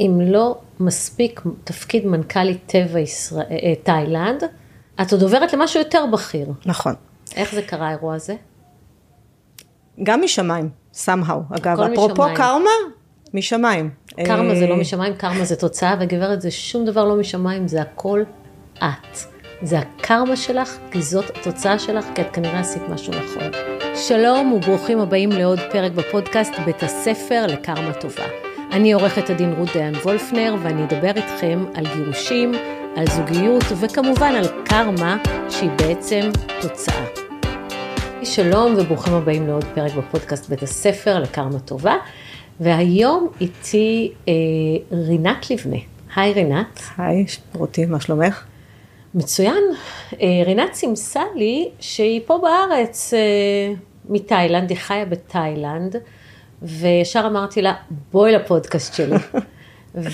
אם לא מספיק תפקיד מנכ"לית טבע ישראל, אה, תאילנד, את עוד עוברת למשהו יותר בכיר. נכון. איך זה קרה האירוע הזה? גם משמיים, somehow. אגב, אפרופו משמיים. קרמה, משמיים. קרמה זה אה, לא משמיים, קרמה זה תוצאה, וגברת זה שום דבר לא משמיים, זה הכל את. זה הקרמה שלך, כי זאת התוצאה שלך, כי את כנראה עשית משהו נכון. שלום וברוכים הבאים לעוד פרק בפודקאסט בית הספר לקרמה טובה. אני עורכת הדין רות דיין וולפנר, ואני אדבר איתכם על גירושים, על זוגיות, וכמובן על קרמה, שהיא בעצם תוצאה. שלום וברוכים הבאים לעוד פרק בפודקאסט בית הספר לקרמה טובה, והיום איתי אה, רינת לבנה. היי רינת. היי, רותי, מה שלומך? מצוין. אה, רינת סימסה לי שהיא פה בארץ אה, מתאילנד, היא חיה בתאילנד, וישר אמרתי לה, בואי לפודקאסט שלי.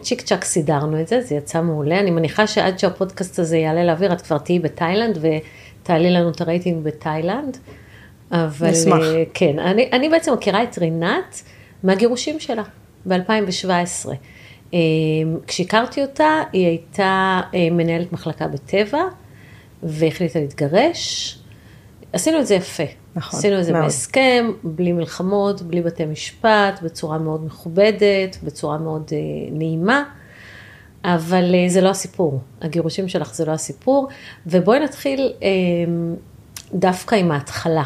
וצ'יק צ'אק סידרנו את זה, זה יצא מעולה. אני מניחה שעד שהפודקאסט הזה יעלה לאוויר, את כבר תהיי בתאילנד ותעלי לנו את הרייטינג בתאילנד. אבל נשמח. אה, כן, אני, אני בעצם מכירה את רינת מהגירושים שלה ב-2017. אה, כשהכרתי אותה, היא הייתה אה, מנהלת מחלקה בטבע, והחליטה להתגרש. עשינו את זה יפה. נכון, עשינו את זה מאוד. בהסכם, בלי מלחמות, בלי בתי משפט, בצורה מאוד מכובדת, בצורה מאוד אה, נעימה. אבל אה, זה לא הסיפור, הגירושים שלך זה לא הסיפור, ובואי נתחיל אה, דווקא עם ההתחלה.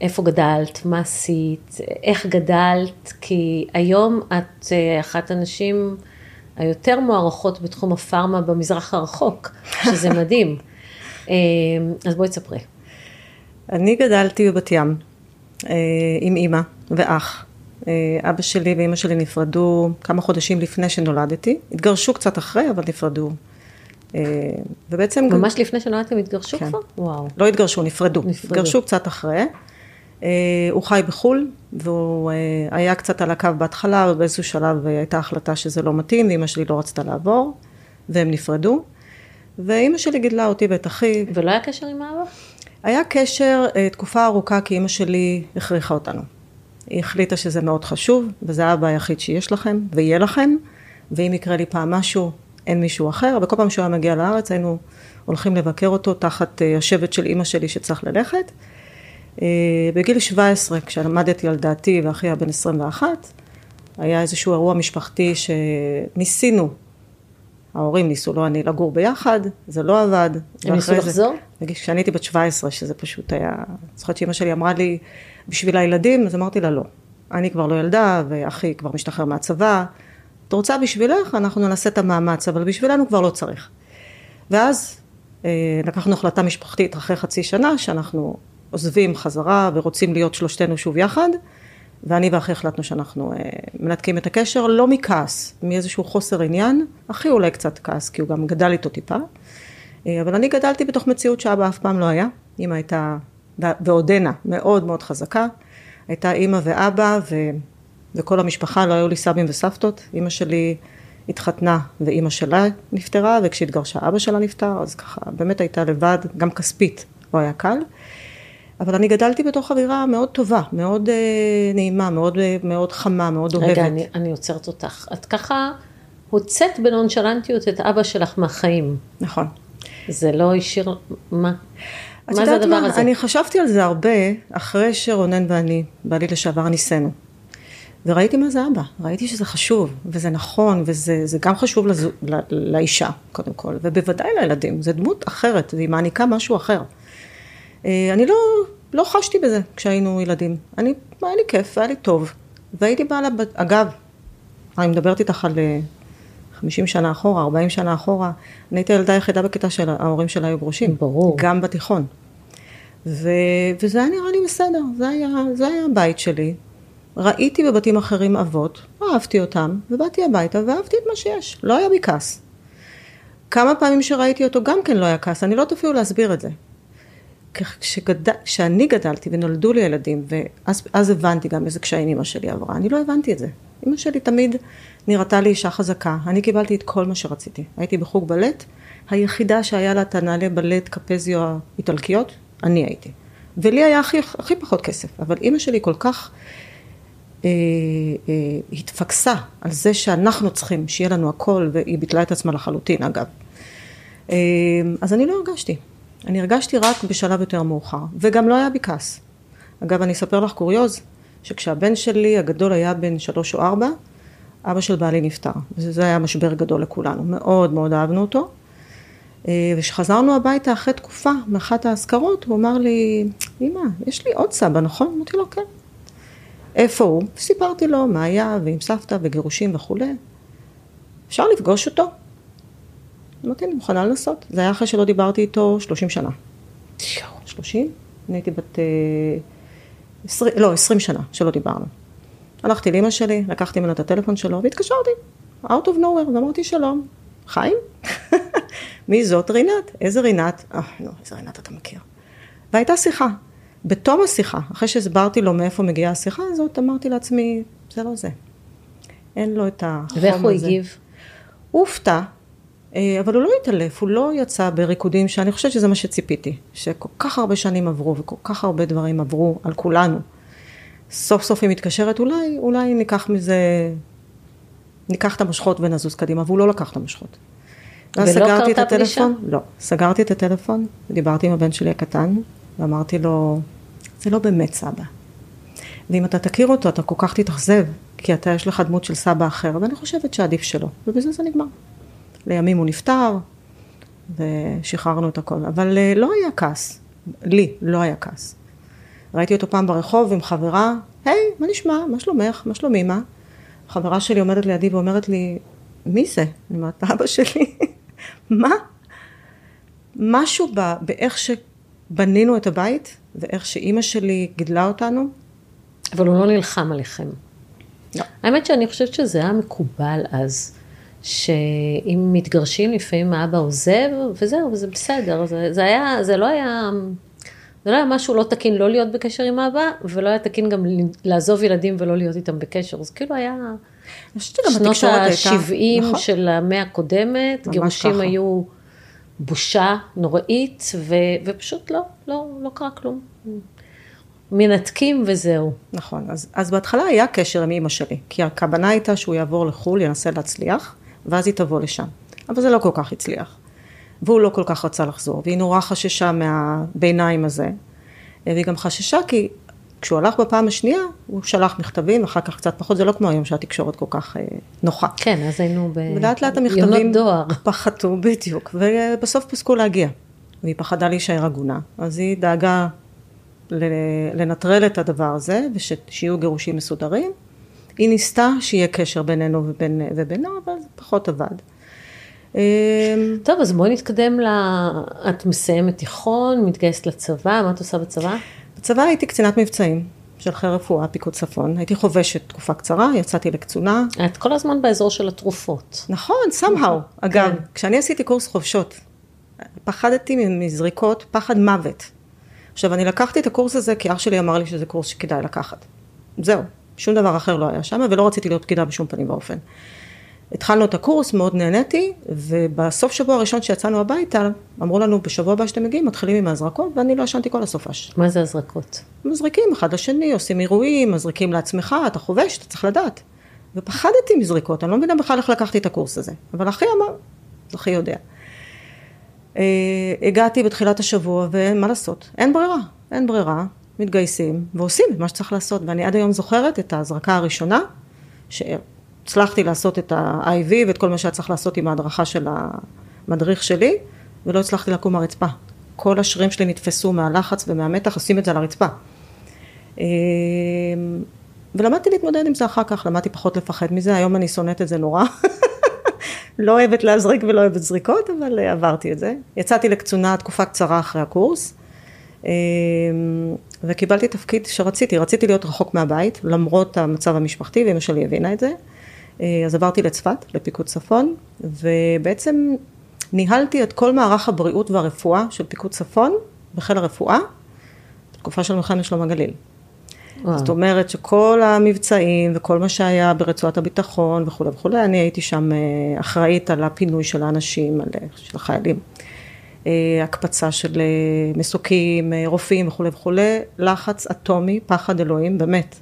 איפה גדלת, מה עשית, איך גדלת, כי היום את אה, אחת הנשים היותר מוערכות בתחום הפארמה במזרח הרחוק, שזה מדהים. אה, אז בואי תספרי. אני גדלתי בבת ים אה, עם אימא ואח. אה, אבא שלי ואימא שלי נפרדו כמה חודשים לפני שנולדתי. התגרשו קצת אחרי, אבל נפרדו. אה, ובעצם... גם- ממש לפני שנולדתם התגרשו כן. כבר? וואו. לא התגרשו, נפרדו. נפרדו. התגרשו קצת אחרי. הוא חי בחו"ל, והוא היה קצת על הקו בהתחלה, ובאיזשהו שלב הייתה החלטה שזה לא מתאים, ואימא שלי לא רצתה לעבור, והם נפרדו. ואימא שלי גידלה אותי ואת אחי. ולא היה קשר עם האבא? היה קשר אה, תקופה ארוכה, כי אימא שלי הכריחה אותנו. היא החליטה שזה מאוד חשוב, וזה האבא היחיד שיש לכם, ויהיה לכם, ואם יקרה לי פעם משהו, אין מישהו אחר, וכל פעם שהוא היה מגיע לארץ, היינו הולכים לבקר אותו תחת אה, השבט של אימא שלי שצריך ללכת. אה, בגיל 17, כשלמדתי על דעתי ואחי היה בן 21, היה איזשהו אירוע משפחתי שניסינו, ההורים ניסו, לא אני, לגור ביחד, זה לא עבד. הם ניסו לחזור? נגיד, כשאני הייתי בת 17, שזה פשוט היה... אני זוכרת שאימא שלי אמרה לי, בשביל הילדים, אז אמרתי לה, לא. אני כבר לא ילדה, ואחי כבר משתחרר מהצבא. את רוצה בשבילך, אנחנו נעשה את המאמץ, אבל בשבילנו כבר לא צריך. ואז אה, לקחנו החלטה משפחתית אחרי חצי שנה, שאנחנו עוזבים חזרה ורוצים להיות שלושתנו שוב יחד, ואני ואחי החלטנו שאנחנו אה, מנתקים את הקשר, לא מכעס, מאיזשהו חוסר עניין, אחי אולי קצת כעס, כי הוא גם גדל איתו טיפה, אבל אני גדלתי בתוך מציאות שאבא אף פעם לא היה. אימא הייתה, ועודנה, מאוד מאוד חזקה. הייתה אימא ואבא, ו, וכל המשפחה, לא היו לי סבים וסבתות. אימא שלי התחתנה ואימא שלה נפטרה, וכשהתגרשה אבא שלה נפטר, אז ככה, באמת הייתה לבד, גם כספית, לא היה קל. אבל אני גדלתי בתוך אווירה מאוד טובה, מאוד אה, נעימה, מאוד, אה, מאוד חמה, מאוד אוהבת. רגע, אני, אני עוצרת אותך. את ככה הוצאת בנונשלנטיות את אבא שלך מהחיים. נכון. זה לא השאיר, מה? את מה זה הדבר מה? הזה? אני חשבתי על זה הרבה אחרי שרונן ואני, בעלי לשעבר, ניסינו. וראיתי מה זה אבא, ראיתי שזה חשוב, וזה נכון, וזה זה גם חשוב לזו, לא, לאישה, קודם כל, ובוודאי לילדים, זה דמות אחרת, והיא מעניקה משהו אחר. אה, אני לא, לא חשתי בזה כשהיינו ילדים. אני, היה לי כיף, היה לי טוב. והייתי באה, לבת, אגב, אני מדברת איתך על אה, 50 שנה אחורה, 40 שנה אחורה, אני הייתי הילדה היחידה בכיתה שההורים שלה היו גרושים. ברור. גם בתיכון. ו, וזה היה נראה לי בסדר, זה היה, זה היה הבית שלי. ראיתי בבתים אחרים אבות, אהבתי אותם, ובאתי הביתה ואהבתי את מה שיש, לא היה בי כעס. כמה פעמים שראיתי אותו גם כן לא היה כעס, אני לא יודעת אפילו להסביר את זה. כשגד... כשאני גדלתי ונולדו לי ילדים, ואז אז הבנתי גם איזה קשיים אמא שלי עברה, אני לא הבנתי את זה. אמא שלי תמיד נראתה לי אישה חזקה, אני קיבלתי את כל מה שרציתי. הייתי בחוג בלט, היחידה שהיה לה את הנעלי בלט קפזיו האיטלקיות, אני הייתי. ולי היה הכי, הכי פחות כסף, אבל אימא שלי כל כך אה, אה, התפקסה על זה שאנחנו צריכים שיהיה לנו הכל, והיא ביטלה את עצמה לחלוטין אגב. אה, אז אני לא הרגשתי. אני הרגשתי רק בשלב יותר מאוחר, וגם לא היה בי כעס. אגב, אני אספר לך קוריוז, שכשהבן שלי הגדול היה בן שלוש או ארבע, אבא של בעלי נפטר, וזה היה משבר גדול לכולנו, מאוד מאוד אהבנו אותו. אה, וכשחזרנו הביתה אחרי תקופה, מאחת האזכרות, הוא אמר לי, אמא, יש לי עוד סבא, נכון? אמרתי לו, כן. איפה הוא? סיפרתי לו מה היה, ועם סבתא וגירושים וכולי. אפשר לפגוש אותו? אמרתי, אני מוכנה לנסות. זה היה אחרי שלא דיברתי איתו 30 שנה. 30? אני הייתי בת... 20, אה, לא, 20 שנה שלא דיברנו. הלכתי לאמא שלי, לקחתי ממנו את הטלפון שלו והתקשרתי. out of nowhere, ואמרתי שלום. חיים? מי זאת? רינת. איזה רינת? אה, נו, איזה רינת אתה מכיר. והייתה שיחה. בתום השיחה, אחרי שהסברתי לו מאיפה מגיעה השיחה הזאת, אמרתי לעצמי, זה לא זה. אין לו את החום הזה. ואיך הוא הגיב? הוא הופתע, אבל הוא לא התעלף, הוא לא יצא בריקודים שאני חושבת שזה מה שציפיתי. שכל כך הרבה שנים עברו וכל כך הרבה דברים עברו על כולנו. סוף סוף היא מתקשרת, אולי, אולי ניקח מזה, ניקח את המושכות ונזוז קדימה, והוא לא לקח את המושכות. ולא סגרתי את קרתה פגישה? לא. סגרתי את הטלפון, דיברתי עם הבן שלי הקטן, ואמרתי לו, זה לא באמת סבא. ואם אתה תכיר אותו, אתה כל כך תתאכזב, כי אתה, יש לך דמות של סבא אחר, ואני חושבת שעדיף שלא. ובזה זה נגמר. לימים הוא נפטר, ושחררנו את הכל. אבל אה, לא היה כעס. לי לא היה כעס. ראיתי אותו פעם ברחוב עם חברה, היי, מה נשמע? מה שלומך? מה שלום אמא? חברה שלי עומדת לידי ואומרת לי, מי זה? אני אומרת, אבא שלי. מה? משהו ב, באיך שבנינו את הבית, ואיך שאימא שלי גידלה אותנו, אבל הוא לא נלחם עליכם. לא. האמת שאני חושבת שזה היה מקובל אז, שאם מתגרשים לפעמים האבא עוזב, וזהו, וזה בסדר. זה, זה היה, זה לא היה, זה לא היה משהו לא תקין לא להיות בקשר עם האבא, ולא היה תקין גם לעזוב ילדים ולא להיות איתם בקשר. זה כאילו היה שנות התקשורת הייתה... ה-70 נכון. של המאה הקודמת, גירושים ככה. היו בושה נוראית, ו, ופשוט לא, לא, לא קרה כלום. מנתקים וזהו. נכון, אז, אז בהתחלה היה קשר עם אימא שלי, כי הכוונה הייתה שהוא יעבור לחו"ל, ינסה להצליח, ואז היא תבוא לשם. אבל זה לא כל כך הצליח. והוא לא כל כך רצה לחזור, והיא נורא חששה מהביניים הזה. והיא גם חששה כי כשהוא הלך בפעם השנייה, הוא שלח מכתבים, אחר כך קצת פחות, זה לא כמו היום שהתקשורת כל כך אה, נוחה. כן, אז היינו ב... ולאט לאט המכתבים דואר. פחתו, בדיוק, ובסוף פסקו להגיע. והיא פחדה להישאר עגונה, אז היא דאגה לנטרל את הדבר הזה, ושיהיו גירושים מסודרים. היא ניסתה שיהיה קשר בינינו ובין, ובינה, אבל זה פחות עבד. אמ, טוב, אז בואי נתקדם ל... את מסיימת תיכון, מתגייסת לצבא, מה את עושה בצבא? בצבא הייתי קצינת מבצעים של חיל רפואה, פיקוד צפון. הייתי חובשת תקופה קצרה, יצאתי לקצונה. את כל הזמן באזור של התרופות. נכון, somehow. אגב, כן. כשאני עשיתי קורס חובשות, פחדתי מזריקות, פחד מוות. עכשיו, אני לקחתי את הקורס הזה כי אח שלי אמר לי שזה קורס שכדאי לקחת. זהו, שום דבר אחר לא היה שם, ולא רציתי להיות פקידה בשום פנים ואופן. התחלנו את הקורס, מאוד נהניתי, ובסוף שבוע הראשון שיצאנו הביתה, אמרו לנו, בשבוע הבא שאתם מגיעים, מתחילים עם ההזרקות, ואני לא ישנתי כל הסופש. מה זה הזרקות? מזריקים אחד לשני, עושים אירועים, מזריקים לעצמך, אתה חובש, אתה צריך לדעת. ופחדתי מזריקות, אני לא מבינה בכלל איך לקחתי את הקורס הזה. אבל אחי אמר, אחי יודע. אה, הגעתי בתחילת השבוע, ומה לעשות? אין ברירה, אין ברירה, מתגייסים, ועושים את מה שצריך לעשות. ואני עד היום זוכרת את ההזרקה הראשונה, שהצלחתי לעשות את ה-IV ואת כל מה שהיה צריך לעשות עם ההדרכה של המדריך שלי, ולא הצלחתי לקום מהרצפה. כל השרירים שלי נתפסו מהלחץ ומהמתח, עושים את זה על הרצפה. אה, ולמדתי להתמודד עם זה אחר כך, למדתי פחות לפחד מזה, היום אני שונאת את זה נורא. לא אוהבת להזריק ולא אוהבת זריקות, אבל אה, עברתי את זה. יצאתי לקצונה תקופה קצרה אחרי הקורס, וקיבלתי תפקיד שרציתי, רציתי להיות רחוק מהבית, למרות המצב המשפחתי, ואמא שלי הבינה את זה. אה, אז עברתי לצפת, לפיקוד צפון, ובעצם ניהלתי את כל מערך הבריאות והרפואה של פיקוד צפון בחיל הרפואה, בתקופה של מלחמת שלום הגליל. וואו. זאת אומרת שכל המבצעים וכל מה שהיה ברצועת הביטחון וכולי וכולי, אני הייתי שם אה, אחראית על הפינוי של האנשים, על, אה, של החיילים. אה, הקפצה של אה, מסוקים, אה, רופאים וכולי וכולי, לחץ אטומי, פחד אלוהים, באמת.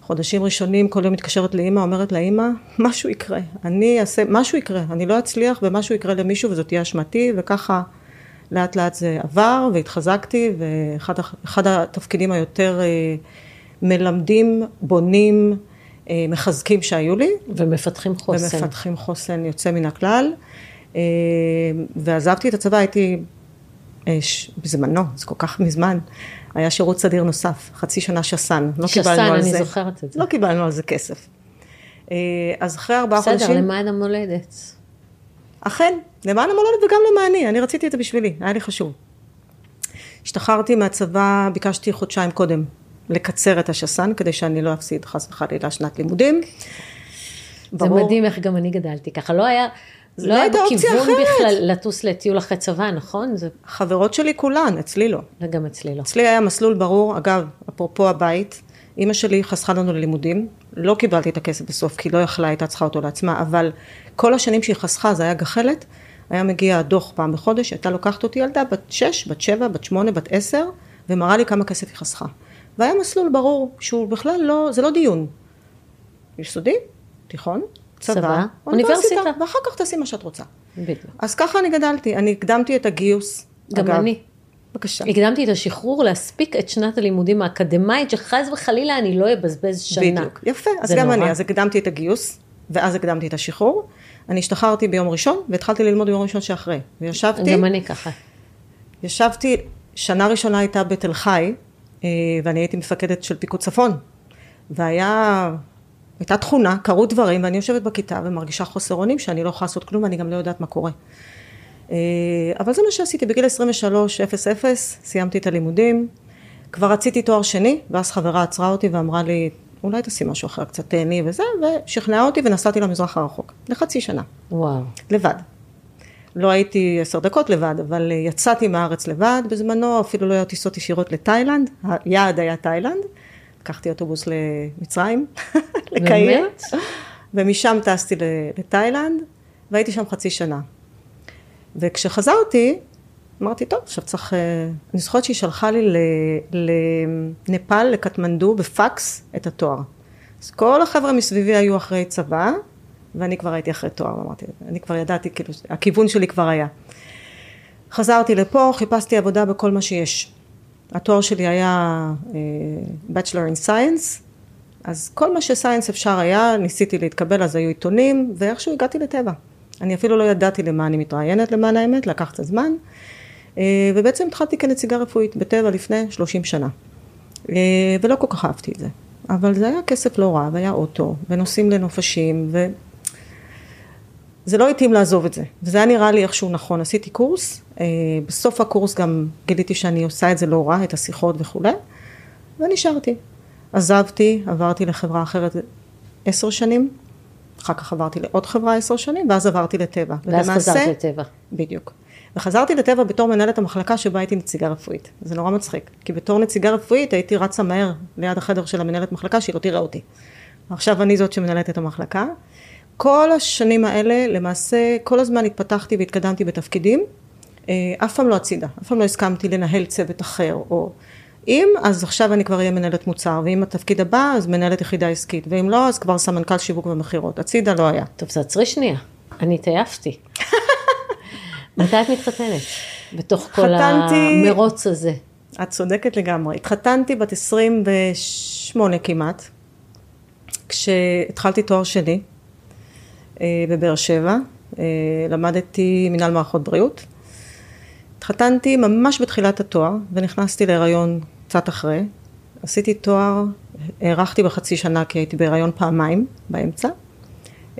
חודשים ראשונים כל יום מתקשרת לאימא, אומרת לאימא, משהו יקרה, אני אעשה, משהו יקרה, אני לא אצליח ומשהו יקרה למישהו וזאת תהיה אשמתי, וככה לאט לאט זה עבר והתחזקתי, ואחד התפקידים היותר מלמדים, בונים, מחזקים שהיו לי. ומפתחים חוסן. ומפתחים חוסן יוצא מן הכלל. אה, ועזבתי את הצבא, הייתי בזמנו, זה כל כך מזמן, היה שירות סדיר נוסף, חצי שנה שס"ן, לא שסן, קיבלנו על זה. שס"ן, אני זוכרת את זה. לא קיבלנו על זה כסף. אז אחרי ארבעה חודשים... בסדר, למען המולדת. אכן, למען המולדת וגם למעני, אני רציתי את זה בשבילי, היה לי חשוב. השתחררתי מהצבא, ביקשתי חודשיים קודם לקצר את השס"ן, כדי שאני לא אפסיד חס וחלילה שנת לימודים. זה ברור. מדהים איך גם אני גדלתי ככה, לא היה... לא, לא היה בכיוון בכלל לטוס לטיול אחרי צבא, נכון? זה... חברות שלי כולן, אצלי לא. וגם אצלי לא. אצלי היה מסלול ברור, אגב, אפרופו הבית, אימא שלי חסכה לנו ללימודים, לא קיבלתי את הכסף בסוף, כי לא יכלה, הייתה צריכה אותו לעצמה, אבל כל השנים שהיא חסכה, זה היה גחלת, היה מגיע הדוח פעם בחודש, הייתה לוקחת אותי ילדה בת 6, בת 7, בת 8, בת 10, ומראה לי כמה כסף היא חסכה. והיה מסלול ברור, שהוא בכלל לא, זה לא דיון. יסודי, תיכון, צבא, אוניברסיטה, ואחר כך תעשי מה שאת רוצה. בדיוק. אז ככה אני גדלתי, אני הקדמתי את הגיוס. גם אגב, אני. בבקשה. הקדמתי את השחרור להספיק את שנת הלימודים האקדמית, שחס וחלילה אני לא אבזבז שנה. בדיוק, יפה, אז גם נורא. אני, אז הקדמתי את הגיוס, ואז הקדמתי את השחרור. אני השתחררתי ביום ראשון, והתחלתי ללמוד ביום ראשון שאחרי. וישבתי... גם אני ככה. ישבתי, שנה ראשונה הייתה בתל חי, אה, ואני הייתי מפקדת של פיקוד צפון. והיה, הייתה תכונה, קרו דברים, ואני יושבת בכיתה ומרגישה חוסר אונים שאני לא יכולה לעשות כלום, ואני גם לא יודעת מה קורה. אה, אבל זה מה שעשיתי, בגיל 23, 0-0, סיימתי את הלימודים. כבר רציתי תואר שני, ואז חברה עצרה אותי ואמרה לי, אולי תעשי משהו אחר, קצת תהני וזה, ושכנעה אותי ונסעתי למזרח הרחוק, לחצי שנה. וואו. לבד. לא הייתי עשר דקות לבד, אבל יצאתי מהארץ לבד בזמנו, אפילו לא היו טיסות ישירות לתאילנד, היעד היה תאילנד, לקחתי אוטובוס למצרים, לקהיר, ומשם טסתי לתאילנד, והייתי שם חצי שנה. וכשחזרתי, אמרתי, טוב, עכשיו צריך... אה, אני זוכרת שהיא שלחה לי לנפאל, לקטמנדו, בפקס, את התואר. אז כל החבר'ה מסביבי היו אחרי צבא, ואני כבר הייתי אחרי תואר, אמרתי, אני כבר ידעתי, כאילו, הכיוון שלי כבר היה. חזרתי לפה, חיפשתי עבודה בכל מה שיש. התואר שלי היה uh, Bachelor in Science, אז כל מה שסיינס אפשר היה, ניסיתי להתקבל, אז היו עיתונים, ואיכשהו הגעתי לטבע. אני אפילו לא ידעתי למה אני מתראיינת למען האמת, לקח קצת זמן. אה, ובעצם התחלתי כנציגה רפואית בטבע לפני 30 שנה. אה, ולא כל כך אהבתי את זה. אבל זה היה כסף לא רע, והיה אוטו, ונוסעים לנופשים, ו... זה לא התאים לעזוב את זה. וזה היה נראה לי איכשהו נכון. עשיתי קורס, אה, בסוף הקורס גם גיליתי שאני עושה את זה לא רע, את השיחות וכולי, ונשארתי. עזבתי, עברתי לחברה אחרת עשר שנים, אחר כך עברתי לעוד חברה עשר שנים, ואז עברתי לטבע. ואז ולמעשה, חזרת לטבע. בדיוק. וחזרתי לטבע בתור מנהלת המחלקה שבה הייתי נציגה רפואית. זה נורא מצחיק, כי בתור נציגה רפואית הייתי רצה מהר ליד החדר של המנהלת מחלקה שהיא לא תראה אותי. עכשיו אני זאת שמנהלת את המחלקה. כל השנים האלה, למעשה, כל הזמן התפתחתי והתקדמתי בתפקידים, אה, אף פעם לא הצידה, אף פעם לא הסכמתי לנהל צוות אחר, או אם, אז עכשיו אני כבר אהיה מנהלת מוצר, ואם התפקיד הבא, אז מנהלת יחידה עסקית, ואם לא, אז כבר סמנכ"ל שיווק ומכירות. הצידה לא היה. טוב, תעצרי שנייה, אני התעייפתי. מתי את מתחתנת? בתוך כל חתנתי... המרוץ הזה. את צודקת לגמרי. התחתנתי בת 28 כמעט, כשהתחלתי תואר שני בבאר שבע, אה, למדתי מנהל מערכות בריאות. התחתנתי ממש בתחילת התואר, ונכנסתי להיריון קצת אחרי. עשיתי תואר, הארכתי בחצי שנה כי הייתי בהיריון פעמיים באמצע.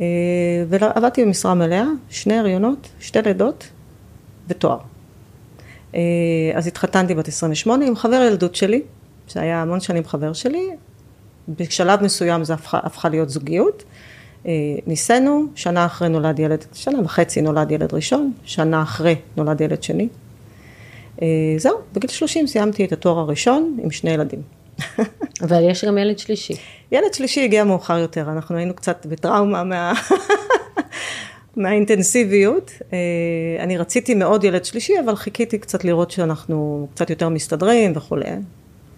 אה, ועבדתי במשרה מלאה, שני הריונות, שתי לידות ותואר. אה, אז התחתנתי בת 28 עם חבר ילדות שלי, שהיה המון שנים חבר שלי. בשלב מסוים זה הפכה, הפכה להיות זוגיות. אה, ניסינו, שנה אחרי נולד ילד, שנה וחצי נולד ילד ראשון, שנה אחרי נולד ילד שני. אה, זהו, בגיל 30 סיימתי את התואר הראשון עם שני ילדים. אבל יש גם ילד שלישי. ילד שלישי הגיע מאוחר יותר, אנחנו היינו קצת בטראומה מה... מהאינטנסיביות. אה, אני רציתי מאוד ילד שלישי, אבל חיכיתי קצת לראות שאנחנו קצת יותר מסתדרים וכולי.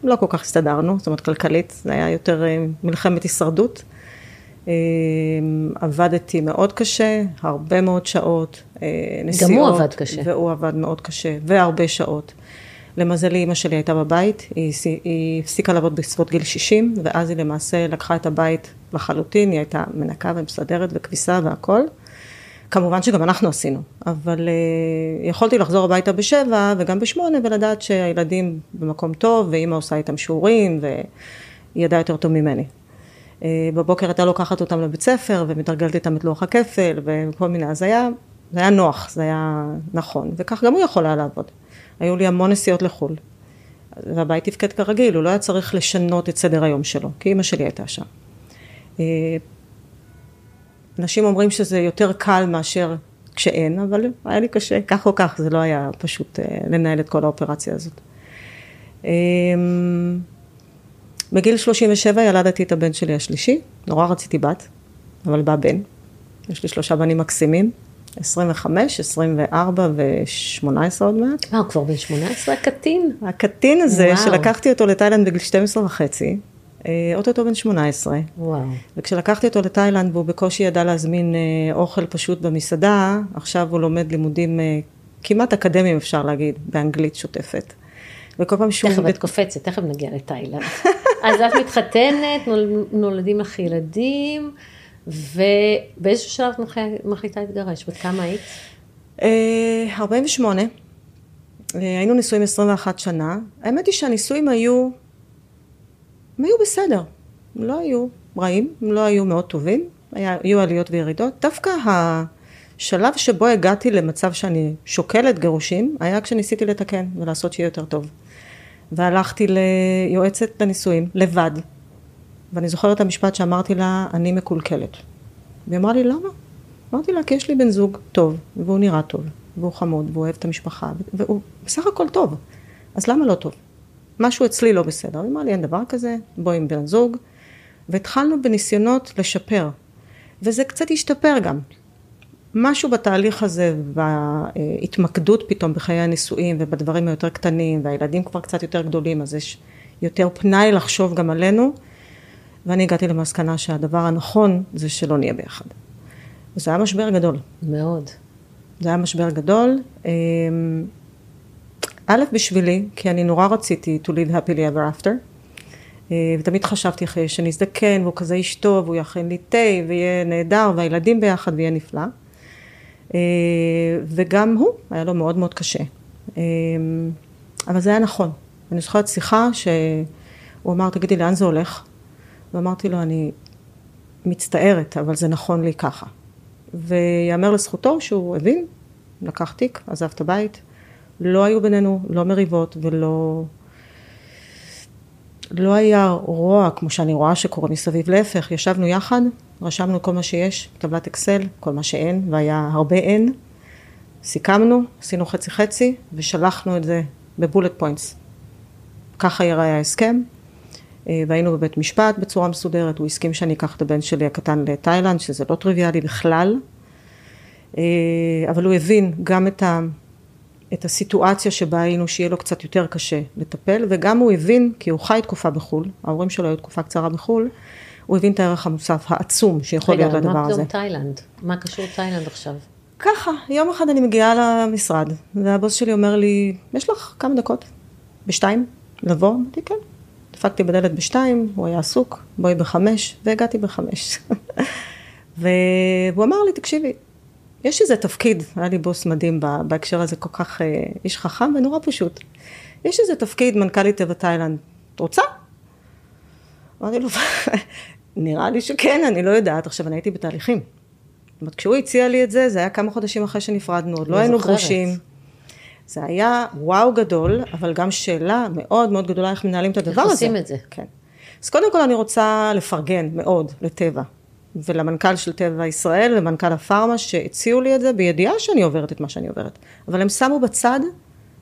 לא כל כך הסתדרנו, זאת אומרת כלכלית, זה היה יותר מלחמת הישרדות. אה, עבדתי מאוד קשה, הרבה מאוד שעות, אה, נסיעות. גם הוא עבד קשה. והוא עבד מאוד קשה, והרבה שעות. למזלי, אימא שלי הייתה בבית, היא, היא הפסיקה לעבוד בסביבות גיל 60, ואז היא למעשה לקחה את הבית לחלוטין, היא הייתה מנקה ומסדרת וכביסה והכל. כמובן שגם אנחנו עשינו, אבל uh, יכולתי לחזור הביתה בשבע וגם בשמונה ולדעת שהילדים במקום טוב ואימא עושה איתם שיעורים והיא ידעה יותר טוב ממני. Uh, בבוקר הייתה לוקחת אותם לבית ספר ומתרגלת איתם את לוח הכפל וכל מיני, אז היה, זה היה נוח, זה היה נכון, וכך גם הוא יכול היה לעבוד. היו לי המון נסיעות לחו"ל, והבית תפקד כרגיל, הוא לא היה צריך לשנות את סדר היום שלו, כי אימא שלי הייתה שם. אה, אנשים אומרים שזה יותר קל מאשר כשאין, אבל היה לי קשה, כך או כך, זה לא היה פשוט אה, לנהל את כל האופרציה הזאת. בגיל 37 ילדתי את הבן שלי השלישי, נורא רציתי בת, אבל בא בן. יש לי שלושה בנים מקסימים, 25, 24 ו-18 עוד מעט. מה, הוא כבר בן 18 הקטין? הקטין הזה, וואו. שלקחתי אותו לתאילנד בגיל 12 וחצי, אה, אוטוטו בן 18. וואו. וכשלקחתי אותו לתאילנד והוא בקושי ידע להזמין אה, אוכל פשוט במסעדה, עכשיו הוא לומד לימודים אה, כמעט אקדמיים אפשר להגיד, באנגלית שוטפת. וכל פעם שהוא... תכף את קופצת, תכף נגיע לתאילנד. אז את מתחתנת, נולדים לך ילדים, ובאיזשהו שלב מחליטה להתגרש, בת כמה היית? 48. היינו נשואים 21 שנה. האמת היא שהנישואים היו הם היו בסדר, הם לא היו רעים, הם לא היו מאוד טובים, היה, היו עליות וירידות. דווקא השלב שבו הגעתי למצב שאני שוקלת גירושים, היה כשניסיתי לתקן ולעשות שיהיה יותר טוב. והלכתי ליועצת לנישואים, לבד. ואני זוכרת את המשפט שאמרתי לה, אני מקולקלת. והיא אמרה לי, למה? אמרתי לה, כי יש לי בן זוג טוב, והוא נראה טוב, והוא חמוד, והוא אוהב את המשפחה, והוא בסך הכל טוב. אז למה לא טוב? משהו אצלי לא בסדר. היא אמרה לי, אין דבר כזה, בואי עם בן זוג. והתחלנו בניסיונות לשפר. וזה קצת השתפר גם. משהו בתהליך הזה, בהתמקדות פתאום בחיי הנישואים ובדברים היותר קטנים, והילדים כבר קצת יותר גדולים, אז יש יותר פנאי לחשוב גם עלינו. ואני הגעתי למסקנה שהדבר הנכון זה שלא נהיה ביחד. וזה היה משבר גדול. מאוד. זה היה משבר גדול. אמ, א', בשבילי, כי אני נורא רציתי to live happily ever after. אה, ותמיד חשבתי אחרי שנזדקן, והוא כזה איש טוב, הוא יכין לי תה, ויהיה נהדר, והילדים ביחד, ויהיה נפלא. אה, וגם הוא, היה לו מאוד מאוד קשה. אה, אבל זה היה נכון. אני זוכרת שיחה שהוא אמר, תגידי, לאן זה הולך? ואמרתי לו, אני מצטערת, אבל זה נכון לי ככה. ויאמר לזכותו שהוא הבין, לקח תיק, עזב את הבית. לא היו בינינו לא מריבות ולא... לא היה רוע כמו שאני רואה שקורה מסביב, להפך, ישבנו יחד, רשמנו כל מה שיש, טבלת אקסל, כל מה שאין, והיה הרבה אין, סיכמנו, עשינו חצי חצי, ושלחנו את זה בבולט פוינטס. ככה יראה ההסכם, אה, והיינו בבית משפט בצורה מסודרת, הוא הסכים שאני אקח את הבן שלי הקטן לתאילנד, שזה לא טריוויאלי בכלל, אה, אבל הוא הבין גם את ה... את הסיטואציה שבה היינו שיהיה לו קצת יותר קשה לטפל, וגם הוא הבין, כי הוא חי תקופה בחו"ל, ההורים שלו היו תקופה קצרה בחו"ל, הוא הבין את הערך המוסף העצום שיכול להיות לדבר הזה. רגע, מה תאילנד? מה קשור תאילנד עכשיו? ככה, יום אחד אני מגיעה למשרד, והבוס שלי אומר לי, יש לך כמה דקות? בשתיים? לבוא? אמרתי, כן. דפקתי בדלת בשתיים, הוא היה עסוק, בואי בחמש, והגעתי בחמש. והוא אמר לי, תקשיבי, יש איזה תפקיד, היה לי בוס מדהים בהקשר הזה, כל כך אה, איש חכם ונורא פשוט. יש איזה תפקיד, מנכ"לית טבע תאילנד, את רוצה? אמרתי לו, נראה לי שכן, אני לא יודעת. עכשיו, אני הייתי בתהליכים. זאת אומרת, כשהוא הציע לי את זה, זה היה כמה חודשים אחרי שנפרדנו, עוד לא היינו גרושים. זה היה וואו גדול, אבל גם שאלה מאוד מאוד גדולה איך מנהלים את הדבר הזה. איך עושים את זה. כן. אז קודם כל אני רוצה לפרגן מאוד לטבע. ולמנכ"ל של טבע ישראל ומנכ"ל הפארמה שהציעו לי את זה בידיעה שאני עוברת את מה שאני עוברת. אבל הם שמו בצד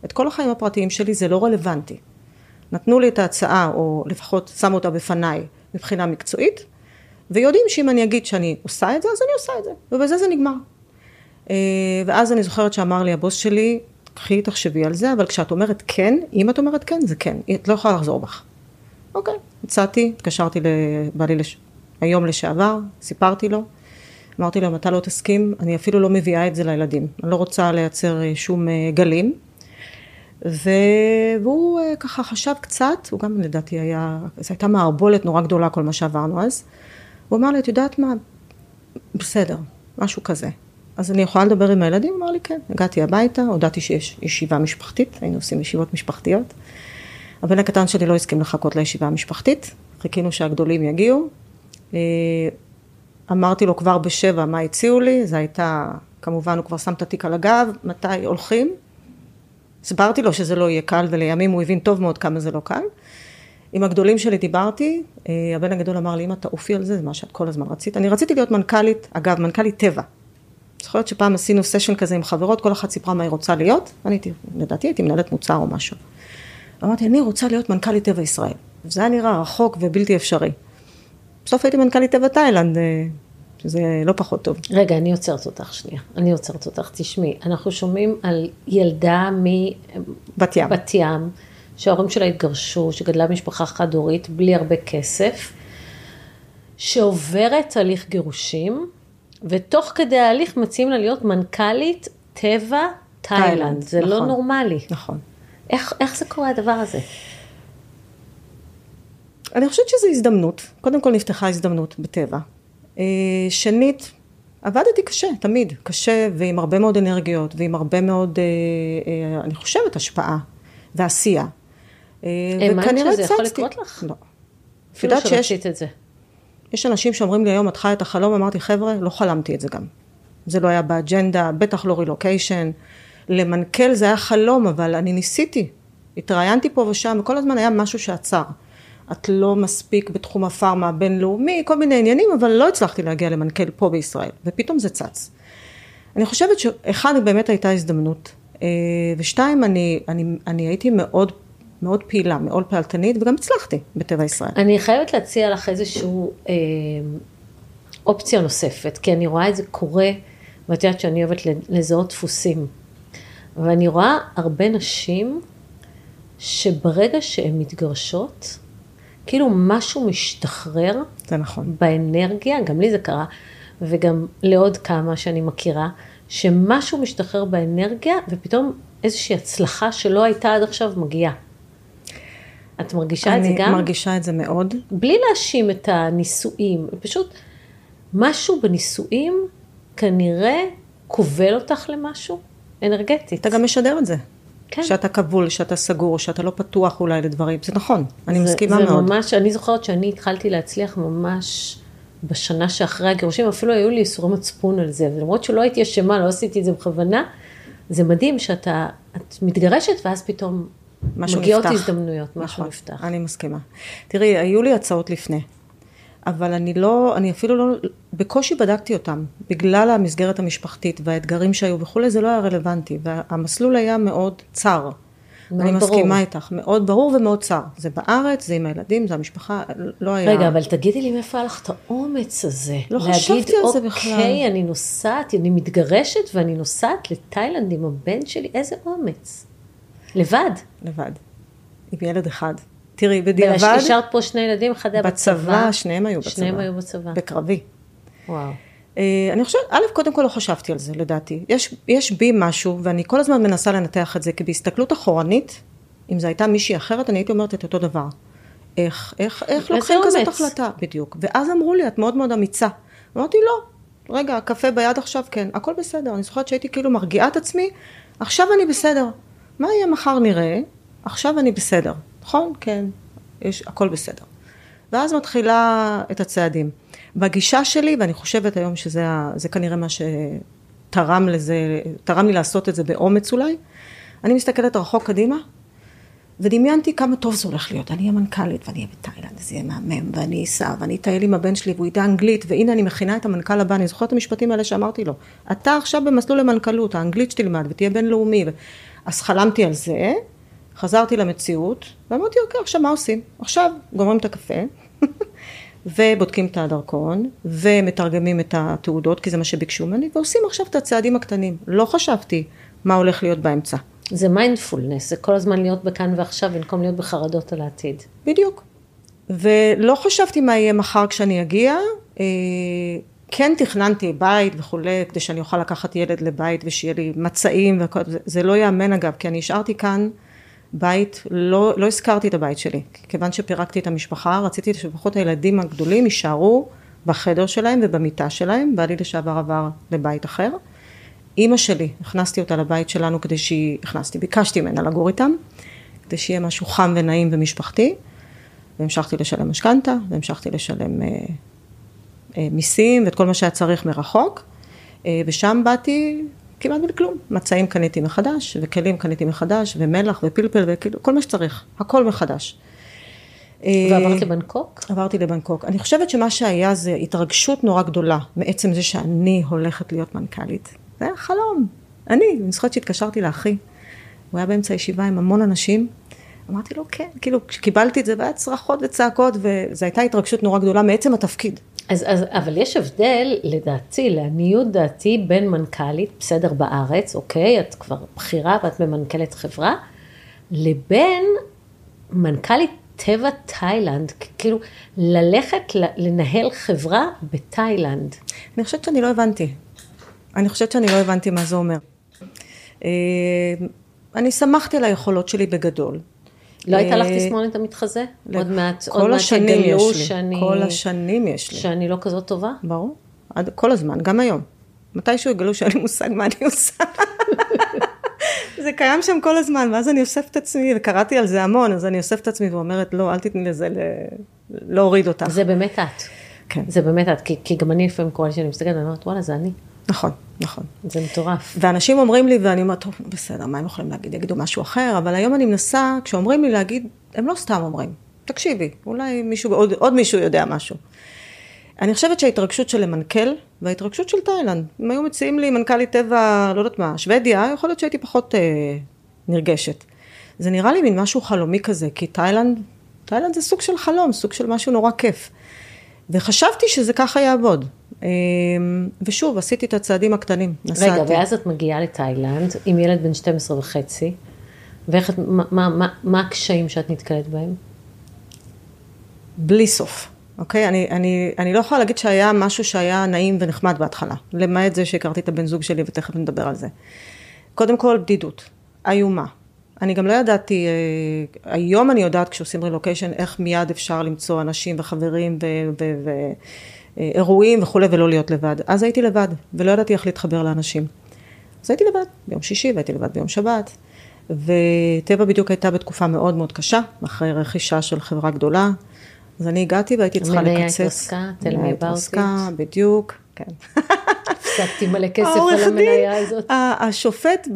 את כל החיים הפרטיים שלי, זה לא רלוונטי. נתנו לי את ההצעה, או לפחות שמו אותה בפניי מבחינה מקצועית, ויודעים שאם אני אגיד שאני עושה את זה, אז אני עושה את זה, ובזה זה נגמר. אה, ואז אני זוכרת שאמר לי הבוס שלי, קחי, תחשבי על זה, אבל כשאת אומרת כן, אם את אומרת כן, זה כן, את לא יכולה לחזור בך. אוקיי, הצעתי, התקשרתי לבעלי לש... היום לשעבר, סיפרתי לו, אמרתי לו, אם אתה לא תסכים, אני אפילו לא מביאה את זה לילדים. אני לא רוצה לייצר אה, שום אה, גלים. והוא אה, ככה חשב קצת, הוא גם לדעתי היה, זו הייתה מערבולת נורא גדולה כל מה שעברנו אז. הוא אמר לי, את יודעת מה, בסדר, משהו כזה. אז אני יכולה לדבר עם הילדים? הוא אמר לי, כן. הגעתי הביתה, הודעתי שיש ישיבה משפחתית, היינו עושים ישיבות משפחתיות. הבן הקטן שלי לא הסכים לחכות לישיבה המשפחתית, חיכינו שהגדולים יגיעו. אמרתי לו כבר בשבע מה הציעו לי, זה הייתה, כמובן הוא כבר שם את התיק על הגב, מתי הולכים. הסברתי לו שזה לא יהיה קל, ולימים הוא הבין טוב מאוד כמה זה לא קל. עם הגדולים שלי דיברתי, אה, הבן הגדול אמר לי, אמא תעופי על זה, זה מה שאת כל הזמן רצית. אני רציתי להיות מנכ"לית, אגב, מנכ"לית טבע. זוכרת שפעם עשינו סשן כזה עם חברות, כל אחת סיפרה מה היא רוצה להיות, ואני הייתי, לדעתי הייתי מנהלת מוצר או משהו. אמרתי, אני רוצה להיות מנכ"לית טבע ישראל. זה היה נראה רחוק ובלתי אפשרי. בסוף הייתי מנכ"לית טבע תאילנד, אה, שזה לא פחות טוב. רגע, אני עוצרת אותך שנייה. אני עוצרת אותך. תשמעי, אנחנו שומעים על ילדה בת ים. בת ים, שההורים שלה התגרשו, שגדלה במשפחה חד-הורית, בלי הרבה כסף, שעוברת הליך גירושים, ותוך כדי ההליך מציעים לה להיות מנכ"לית טבע תאילנד. זה לא נכון, לא נורמלי. נכון. איך, איך זה קורה הדבר הזה? אני חושבת שזו הזדמנות. קודם כל נפתחה הזדמנות בטבע. אה, שנית, עבדתי קשה, תמיד. קשה ועם הרבה מאוד אנרגיות ועם הרבה מאוד, אה, אה, אני חושבת, השפעה ועשייה. האמנת שזה יכול לקרות לך? לא. אפילו שרצית את זה. יש אנשים שאומרים לי היום, את חיה את החלום, אמרתי, חבר'ה, לא חלמתי את זה גם. זה לא היה באג'נדה, בטח לא רילוקיישן. למנכ"ל זה היה חלום, אבל אני ניסיתי. התראיינתי פה ושם, וכל הזמן היה משהו שעצר. את לא מספיק בתחום הפארמה הבינלאומי, כל מיני עניינים, אבל לא הצלחתי להגיע למנכ"ל פה בישראל, ופתאום זה צץ. אני חושבת שאחד, באמת הייתה הזדמנות, אה, ושתיים, אני, אני, אני הייתי מאוד, מאוד פעילה, מאוד פעלתנית, וגם הצלחתי בטבע ישראל. אני חייבת להציע לך איזושהי אה, אופציה נוספת, כי אני רואה את זה קורה, ואת יודעת שאני אוהבת לזהות דפוסים. ואני רואה הרבה נשים שברגע שהן מתגרשות, כאילו משהו משתחרר. זה נכון. באנרגיה, גם לי זה קרה, וגם לעוד כמה שאני מכירה, שמשהו משתחרר באנרגיה, ופתאום איזושהי הצלחה שלא הייתה עד עכשיו מגיעה. את מרגישה את זה גם? אני מרגישה את זה מאוד. בלי להאשים את הנישואים, פשוט משהו בנישואים כנראה כובל אותך למשהו אנרגטית. אתה גם משדר את זה. כן. שאתה כבול, שאתה סגור, שאתה לא פתוח אולי לדברים, זה נכון, אני זה, מסכימה זה מאוד. זה ממש, אני זוכרת שאני התחלתי להצליח ממש בשנה שאחרי הגירושים, אפילו היו לי איסורי מצפון על זה, ולמרות שלא הייתי אשמה, לא עשיתי את זה בכוונה, זה מדהים שאתה, את מתגרשת ואז פתאום מגיעות נפתח. הזדמנויות, משהו נכון, נפתח. אני מסכימה. תראי, היו לי הצעות לפני. אבל אני לא, אני אפילו לא, בקושי בדקתי אותם, בגלל המסגרת המשפחתית והאתגרים שהיו וכולי, זה לא היה רלוונטי, והמסלול היה מאוד צר. מאוד אני ברור. מסכימה איתך, מאוד ברור ומאוד צר. זה בארץ, זה עם הילדים, זה המשפחה, לא היה... רגע, אבל תגידי לי מאיפה היה לך את האומץ הזה? לא חשבתי על זה בכלל. להגיד, אוקיי, אני נוסעת, אני מתגרשת ואני נוסעת לתאילנד עם הבן שלי, איזה אומץ. לבד. לבד. עם ילד אחד. תראי, בדיעבד... והשארת פה שני ילדים, אחד היה בצבא. בצבא, שניהם היו בצבא. שניהם היו בצבא. בקרבי. וואו. Uh, אני חושבת, א', קודם כל לא חשבתי על זה, לדעתי. יש, יש בי משהו, ואני כל הזמן מנסה לנתח את זה, כי בהסתכלות אחורנית, אם זו הייתה מישהי אחרת, אני הייתי אומרת את אותו דבר. איך, איך, איך לוקחים כזאת החלטה? בדיוק. ואז אמרו לי, את מאוד מאוד אמיצה. אמרתי, לא. רגע, קפה ביד עכשיו, כן, הכל בסדר. אני זוכרת שהייתי כאילו מרגיעה את עצמי, עכשיו אני בסדר. מה יהיה מחר נראה? עכשיו אני בסדר. נכון? כן, יש, הכל בסדר. ואז מתחילה את הצעדים. בגישה שלי, ואני חושבת היום שזה כנראה מה שתרם לזה, תרם לי לעשות את זה באומץ אולי, אני מסתכלת רחוק קדימה, ודמיינתי כמה טוב זה הולך להיות. אני אהיה מנכ"לית, ואני אהיה בתאילנד, זה יהיה מהמם, ואני אסע, ואני אטייל עם הבן שלי, והוא ידע אנגלית, והנה אני מכינה את המנכ"ל הבא, אני זוכרת את המשפטים האלה שאמרתי לו. אתה עכשיו במסלול למנכ"לות, האנגלית שתלמד, ותהיה בינלאומי. אז חלמתי על זה, חזרתי למציאות, ואמרתי, אוקיי, עכשיו מה עושים? עכשיו גומרים את הקפה, ובודקים את הדרכון, ומתרגמים את התעודות, כי זה מה שביקשו ממני, ועושים עכשיו את הצעדים הקטנים. לא חשבתי מה הולך להיות באמצע. זה מיינדפולנס, זה כל הזמן להיות בכאן ועכשיו, במקום להיות בחרדות על העתיד. בדיוק. ולא חשבתי מה יהיה מחר כשאני אגיע. אה, כן תכננתי בית וכולי, כדי שאני אוכל לקחת ילד לבית ושיהיה לי מצעים וכל זה, זה לא ייאמן אגב, כי אני השארתי כאן בית, לא, לא הזכרתי את הבית שלי, כיוון שפירקתי את המשפחה, רציתי שלפחות הילדים הגדולים יישארו בחדר שלהם ובמיטה שלהם, בעלי לשעבר עבר לבית אחר. אימא שלי, הכנסתי אותה לבית שלנו כדי שהיא, הכנסתי, ביקשתי ממנה לגור איתם, כדי שיהיה משהו חם ונעים ומשפחתי, והמשכתי לשלם משכנתה, והמשכתי לשלם אה, אה, מיסים ואת כל מה שהיה צריך מרחוק, אה, ושם באתי כמעט בלי כלום. מצעים קניתי מחדש, וכלים קניתי מחדש, ומלח ופלפל, וכאילו, כל מה שצריך, הכל מחדש. ועברת לבנקוק? עברתי לבנקוק. אני חושבת שמה שהיה זה התרגשות נורא גדולה מעצם זה שאני הולכת להיות מנכ"לית. זה היה חלום. אני, אני זוכרת שהתקשרתי לאחי, הוא היה באמצע הישיבה עם המון אנשים, אמרתי לו כן, כאילו כשקיבלתי את זה והיה צרחות וצעקות וזו הייתה התרגשות נורא גדולה מעצם התפקיד. אז, אז, אבל יש הבדל, לדעתי, לעניות דעתי, בין מנכ"לית, בסדר, בארץ, אוקיי, את כבר בכירה ואת ממנכ"לת חברה, לבין מנכ"לית טבע תאילנד, כאילו ללכת לנהל חברה בתאילנד. אני חושבת שאני לא הבנתי. אני חושבת שאני לא הבנתי מה זה אומר. אה, אני שמחתי על היכולות שלי בגדול. לא הייתה לך אה, תסמונת המתחזה? עוד מעט, עוד מעט יגלו שאני... כל השנים יש לי. שאני לא כזאת טובה? ברור. עד, כל הזמן, גם היום. מתישהו יגלו שאין לי מושג מה אני עושה. זה קיים שם כל הזמן, ואז אני אוספת את עצמי, וקראתי על זה המון, אז אני אוספת את עצמי ואומרת, לא, אל תתני לזה. להוריד אותך. זה באמת את. כן. זה באמת את, כי, כי גם אני לפעמים קורה לי שאני מסתכלת ואני אומרת, וואלה, זה אני. נכון, נכון. זה מטורף. ואנשים אומרים לי, ואני אומרת, טוב, בסדר, מה הם יכולים להגיד? יגידו משהו אחר, אבל היום אני מנסה, כשאומרים לי להגיד, הם לא סתם אומרים. תקשיבי, אולי מישהו, עוד, עוד מישהו יודע משהו. אני חושבת שההתרגשות של למנכ"ל, וההתרגשות של תאילנד, אם היו מציעים לי מנכ"לית טבע, לא יודעת מה, שוודיה, יכול להיות שהייתי פחות אה, נרגשת. זה נראה לי מין משהו חלומי כזה, כי תאילנד, תאילנד זה סוג של חלום, סוג של משהו נורא כיף. וחשבתי שזה ככה יעבוד. אמ, ושוב, עשיתי את הצעדים הקטנים, נסעתי. רגע, ואז את מגיעה לתאילנד עם ילד בן 12 וחצי, ואיך, מה, מה, מה, מה הקשיים שאת נתקלת בהם? בלי סוף, אוקיי? אני, אני, אני לא יכולה להגיד שהיה משהו שהיה נעים ונחמד בהתחלה, למעט זה שהכרתי את הבן זוג שלי ותכף נדבר על זה. קודם כל, בדידות, איומה. אני גם לא ידעתי, אה, היום אני יודעת כשעושים רילוקיישן, איך מיד אפשר למצוא אנשים וחברים ו... ו, ו אירועים וכולי, ולא להיות לבד. אז הייתי לבד, ולא ידעתי איך להתחבר לאנשים. אז הייתי לבד ביום שישי, והייתי לבד ביום שבת. וטבע בדיוק הייתה בתקופה מאוד מאוד קשה, אחרי רכישה של חברה גדולה. אז אני הגעתי והייתי צריכה לקצץ. התרסקה, tell me about it. בדיוק, כן. הפסקתי מלא כסף על המניה הזאת. השופט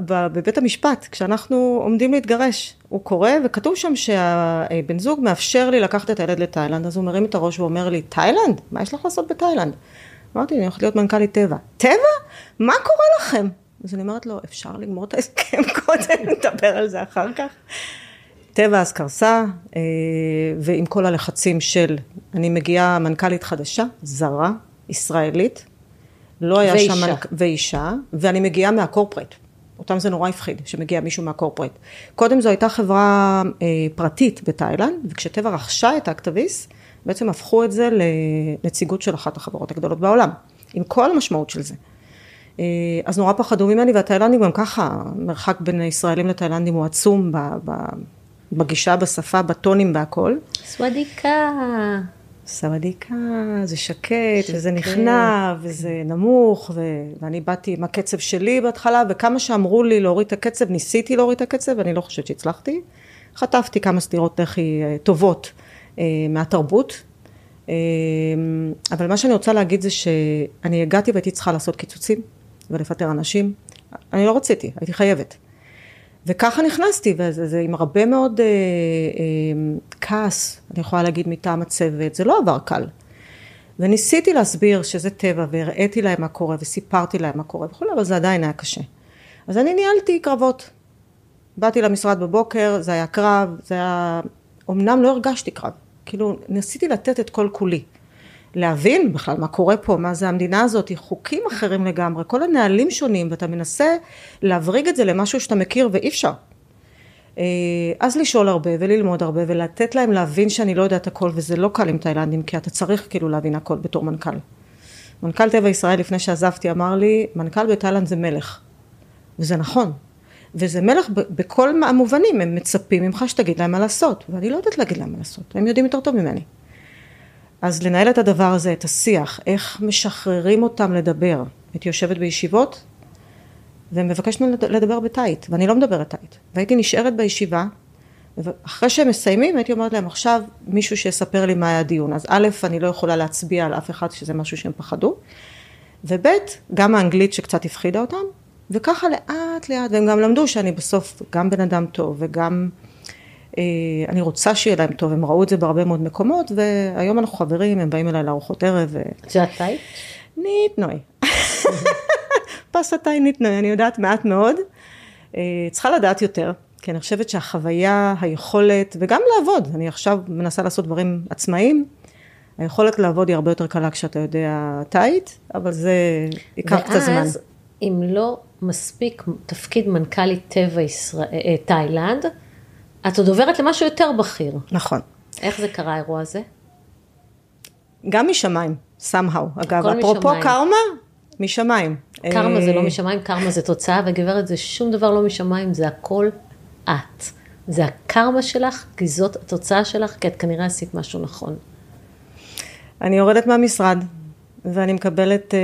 בבית המשפט, כשאנחנו עומדים להתגרש, הוא קורא וכתוב שם שהבן זוג מאפשר לי לקחת את הילד לתאילנד, אז הוא מרים את הראש ואומר לי, תאילנד? מה יש לך לעשות בתאילנד? אמרתי, אני הולכת להיות מנכ"לית טבע. טבע? מה קורה לכם? אז אני אומרת לו, אפשר לגמור את ההסכם קודם, נדבר על זה אחר כך. טבע אז קרסה, אה, ועם כל הלחצים של, אני מגיעה מנכ"לית חדשה, זרה, ישראלית, לא היה ואישה. שם... ואישה. ואני מגיעה מהקורפרט. אותם זה נורא הפחיד, שמגיע מישהו מהקורפרט. קודם זו הייתה חברה אה, פרטית בתאילנד, וכשטבע רכשה את האקטביס, בעצם הפכו את זה לנציגות של אחת החברות הגדולות בעולם, עם כל המשמעות של זה. אה, אז נורא פחדו ממני, והתאילנדים גם ככה, מרחק בין ישראלים לתאילנדים הוא עצום ב, ב, בגישה, בשפה, בטונים, בהכל. סוודיקה. סוודיקה, זה שקט, שקט, וזה נכנע, וזה נמוך, ו... ואני באתי עם הקצב שלי בהתחלה, וכמה שאמרו לי להוריד את הקצב, ניסיתי להוריד את הקצב, ואני לא חושבת שהצלחתי. חטפתי כמה סטירות לחי אה, טובות אה, מהתרבות, אה, אבל מה שאני רוצה להגיד זה שאני הגעתי והייתי צריכה לעשות קיצוצים ולפטר אנשים. אני לא רציתי, הייתי חייבת. וככה נכנסתי, וזה עם הרבה מאוד אה, אה, כעס, אני יכולה להגיד, מטעם הצוות, זה לא עבר קל. וניסיתי להסביר שזה טבע, והראיתי להם מה קורה, וסיפרתי להם מה קורה וכולי, אבל זה עדיין היה קשה. אז אני ניהלתי קרבות. באתי למשרד בבוקר, זה היה קרב, זה היה... אמנם לא הרגשתי קרב, כאילו ניסיתי לתת את כל כולי. להבין בכלל מה קורה פה, מה זה המדינה הזאת, חוקים אחרים לגמרי, כל הנהלים שונים, ואתה מנסה להבריג את זה למשהו שאתה מכיר ואי אפשר. אה, אז לשאול הרבה וללמוד הרבה ולתת להם להבין שאני לא יודעת הכל וזה לא קל עם תאילנדים כי אתה צריך כאילו להבין הכל בתור מנכ"ל. מנכ"ל טבע ישראל לפני שעזבתי אמר לי מנכ"ל בתאילנד זה מלך וזה נכון וזה מלך בכל המובנים הם מצפים ממך שתגיד להם מה לעשות ואני לא יודעת להגיד להם מה לעשות הם יודעים יותר טוב ממני. אז לנהל את הדבר הזה את השיח איך משחררים אותם לדבר הייתי יושבת בישיבות ומבקשת ממנו לדבר בתאית, ואני לא מדברת תאית. והייתי נשארת בישיבה, ואחרי שהם מסיימים הייתי אומרת להם עכשיו מישהו שיספר לי מה היה הדיון. אז א', אני לא יכולה להצביע על אף אחד שזה משהו שהם פחדו, וב', גם האנגלית שקצת הפחידה אותם, וככה לאט לאט, והם גם למדו שאני בסוף גם בן אדם טוב וגם אני רוצה שיהיה להם טוב, הם ראו את זה בהרבה מאוד מקומות, והיום אנחנו חברים, הם באים אליי לארוחות ערב. את יודעת תאית? ניט נוי. פסה ניטנוי, אני יודעת מעט מאוד. אה, צריכה לדעת יותר, כי אני חושבת שהחוויה, היכולת, וגם לעבוד, אני עכשיו מנסה לעשות דברים עצמאיים, היכולת לעבוד היא הרבה יותר קלה כשאתה יודע תאית, אבל זה ייקח קצת זמן. ואז, אם לא מספיק תפקיד מנכ"לית טבע ישראל, אה, תאילנד, את עוד עוברת למשהו יותר בכיר. נכון. איך זה קרה האירוע הזה? גם משמיים, somehow. אגב, אפרופו קרמה, משמיים. קרמה זה לא אה, משמיים, קרמה זה תוצאה, וגברת זה שום דבר לא משמיים, זה הכל את. זה הקרמה שלך, כי זאת התוצאה שלך, כי את כנראה עשית משהו נכון. אני יורדת מהמשרד, ואני מקבלת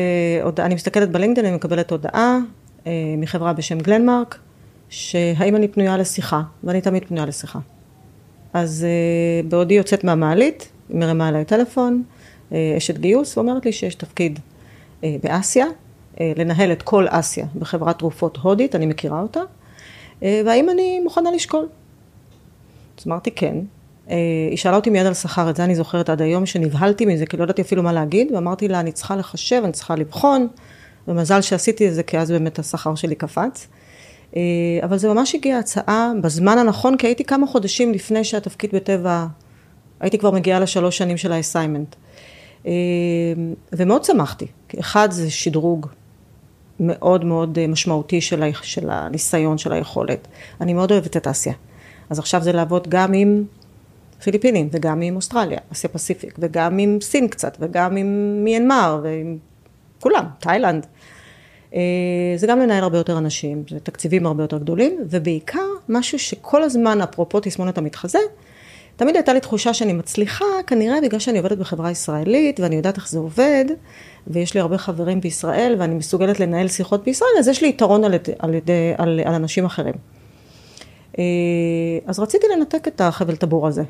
הודעה, אני מסתכלת בלינקדאין, אני מקבלת הודעה אה, מחברה בשם גלנמרק, שהאם אני פנויה לשיחה, ואני תמיד פנויה לשיחה. אז אה, בעודי יוצאת מהמעלית, מרימה אליי טלפון, אשת גיוס, ואומרת לי שיש תפקיד אה, באסיה, אה, לנהל את כל אסיה בחברת תרופות הודית, אני מכירה אותה, אה, והאם אני מוכנה לשקול? אז אמרתי כן. היא שאלה אותי מיד על שכר, את זה אני זוכרת עד היום, שנבהלתי מזה, כי לא ידעתי אפילו מה להגיד, ואמרתי לה, אני צריכה לחשב, אני צריכה לבחון, ומזל שעשיתי את זה, כי אז באמת השכר שלי קפץ. אבל זה ממש הגיעה הצעה בזמן הנכון, כי הייתי כמה חודשים לפני שהתפקיד בטבע, הייתי כבר מגיעה לשלוש שנים של האסיימנט. אה, ומאוד שמחתי, אחד זה שדרוג מאוד מאוד אה, משמעותי של, של הניסיון, של היכולת. אני מאוד אוהבת את אסיה. אז עכשיו זה לעבוד גם עם פיליפינים, וגם עם אוסטרליה, אסיה פסיפיק, וגם עם סין קצת, וגם עם מיינמר, ועם כולם, תאילנד. אה, זה גם לנהל הרבה יותר אנשים, זה תקציבים הרבה יותר גדולים, ובעיקר משהו שכל הזמן, אפרופו תסמונת המתחזה, תמיד הייתה לי תחושה שאני מצליחה, כנראה בגלל שאני עובדת בחברה ישראלית, ואני יודעת איך זה עובד, ויש לי הרבה חברים בישראל, ואני מסוגלת לנהל שיחות בישראל, אז יש לי יתרון על, על, על, על אנשים אחרים. אה, אז רציתי לנתק את החבל טבור הזה.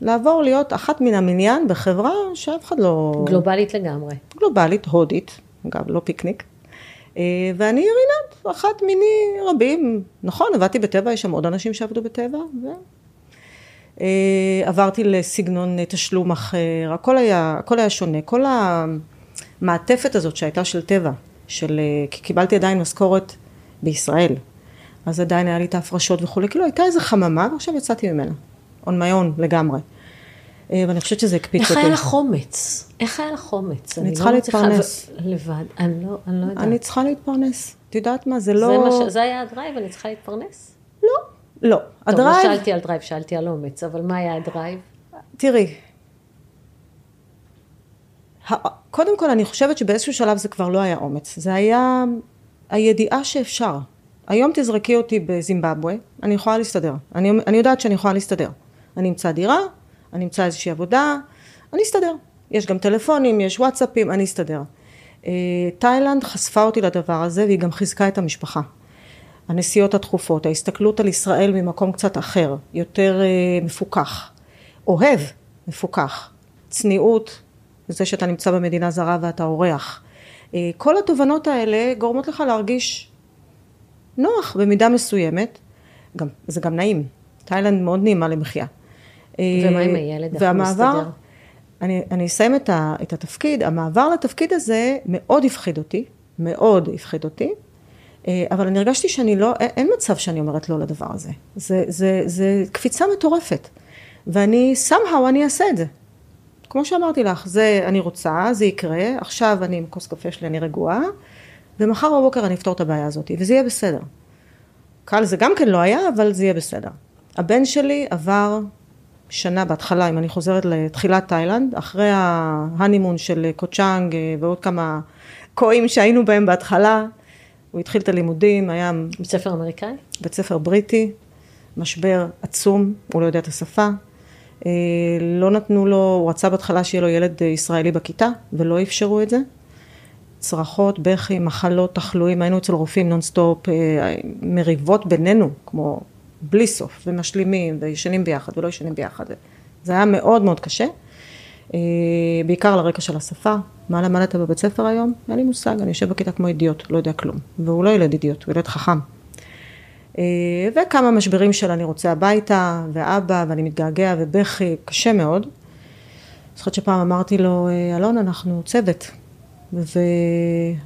לעבור להיות אחת מן המניין בחברה שאף אחד לא... גלובלית לגמרי. גלובלית, הודית, אגב, לא פיקניק. אה, ואני רינת, אחת מיני רבים. נכון, עבדתי בטבע, יש שם עוד אנשים שעבדו בטבע, ו... אה, עברתי לסגנון תשלום אחר, הכל היה, הכל היה שונה, כל המעטפת הזאת שהייתה של טבע, של, אה, כי קיבלתי עדיין משכורת בישראל, אז עדיין היה לי את ההפרשות וכולי, כאילו הייתה איזה חממה ועכשיו יצאתי ממנה, on my own לגמרי. אה, ואני חושבת שזה הקפיץ אותי. איך היה לך אומץ? איך היה לך אומץ? אני צריכה לא להתפרנס. לבד, אני לא, אני לא יודעת. אני צריכה להתפרנס. את יודעת מה, זה לא... זה, היה ה drive, אני צריכה להתפרנס? לא, לא. ה drive... טוב, לא שאלתי על drive, שאלתי על אומץ, אבל מה היה ה drive? תראי, קודם כל אני חושבת שבאיזשהו שלב זה כבר לא היה אומץ, זה היה הידיעה שאפשר. היום תזרקי אותי בזימבבואה, אני יכולה להסתדר. אני, אני יודעת שאני יכולה להסתדר. אני אמצא דירה, אני אמצא איזושהי עבודה, אני אסתדר. יש גם טלפונים, יש וואטסאפים, אני אסתדר. אה, תאילנד חשפה אותי לדבר הזה והיא גם חיזקה את המשפחה. הנסיעות התכופות, ההסתכלות על ישראל ממקום קצת אחר, יותר אה, מפוקח, אוהב, מפוקח, צניעות, זה שאתה נמצא במדינה זרה ואתה אורח. אה, כל התובנות האלה גורמות לך להרגיש נוח במידה מסוימת, גם, זה גם נעים, תאילנד מאוד נעימה למחיה. אה, ומה עם הילד? והמעבר, אני, אני אסיים את, ה, את התפקיד, המעבר לתפקיד הזה מאוד הפחיד אותי, מאוד הפחיד אותי, אה, אבל אני הרגשתי שאני לא, אין מצב שאני אומרת לא לדבר הזה. זה, זה, זה קפיצה מטורפת. ואני, somehow אני אעשה את זה. כמו שאמרתי לך, זה אני רוצה, זה יקרה, עכשיו אני עם כוס קפה שלי, אני רגועה, ומחר בבוקר אני אפתור את הבעיה הזאת, וזה יהיה בסדר. קל זה גם כן לא היה, אבל זה יהיה בסדר. הבן שלי עבר שנה בהתחלה, אם אני חוזרת לתחילת תאילנד, אחרי ההנימון של קוצ'אנג אה, ועוד כמה קואים שהיינו בהם בהתחלה, הוא התחיל את הלימודים, היה... בית ספר אמריקאי? בית ספר בריטי, משבר עצום, הוא לא יודע את השפה. אה, לא נתנו לו, הוא רצה בהתחלה שיהיה לו ילד ישראלי בכיתה, ולא אפשרו את זה. צרחות, בכי, מחלות, תחלואים, היינו אצל רופאים נונסטופ, אה, מריבות בינינו, כמו בלי סוף, ומשלימים, וישנים ביחד, ולא ישנים ביחד. זה היה מאוד מאוד קשה, אה, בעיקר על רקע של השפה. מה למדת בבית ספר היום? אין לי מושג, אני יושב בכיתה כמו אידיוט, לא יודע כלום. והוא לא ילד אידיוט, הוא ילד חכם. אה, וכמה משברים של אני רוצה הביתה, ואבא, ואני מתגעגע, ובכי, קשה מאוד. זוכרת שפעם אמרתי לו, אלון, אנחנו צוות, ואני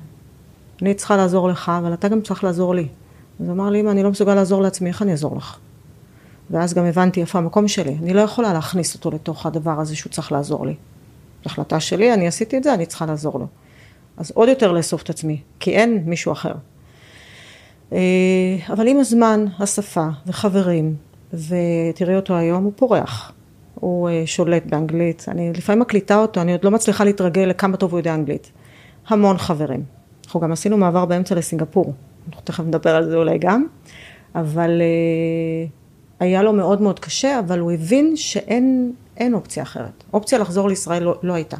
צריכה לעזור לך, אבל אתה גם צריך לעזור לי. אז אמר לי, אמא, אני לא מסוגל לעזור לעצמי, איך אני אעזור לך? ואז גם הבנתי איפה המקום שלי. אני לא יכולה להכניס אותו לתוך הדבר הזה שהוא צריך לעזור לי. זו החלטה שלי, אני עשיתי את זה, אני צריכה לעזור לו. אז עוד יותר לאסוף את עצמי, כי אין מישהו אחר. אה, אבל עם הזמן, השפה וחברים, ותראי אותו היום, הוא פורח. הוא אה, שולט באנגלית. אני לפעמים מקליטה אותו, אני עוד לא מצליחה להתרגל לכמה טוב הוא יודע אנגלית. המון חברים. אנחנו גם עשינו מעבר באמצע לסינגפור. אנחנו תכף נדבר על זה אולי גם. אבל אה, היה לו מאוד מאוד קשה, אבל הוא הבין שאין אופציה אחרת. אופציה לחזור לישראל לא, לא הייתה.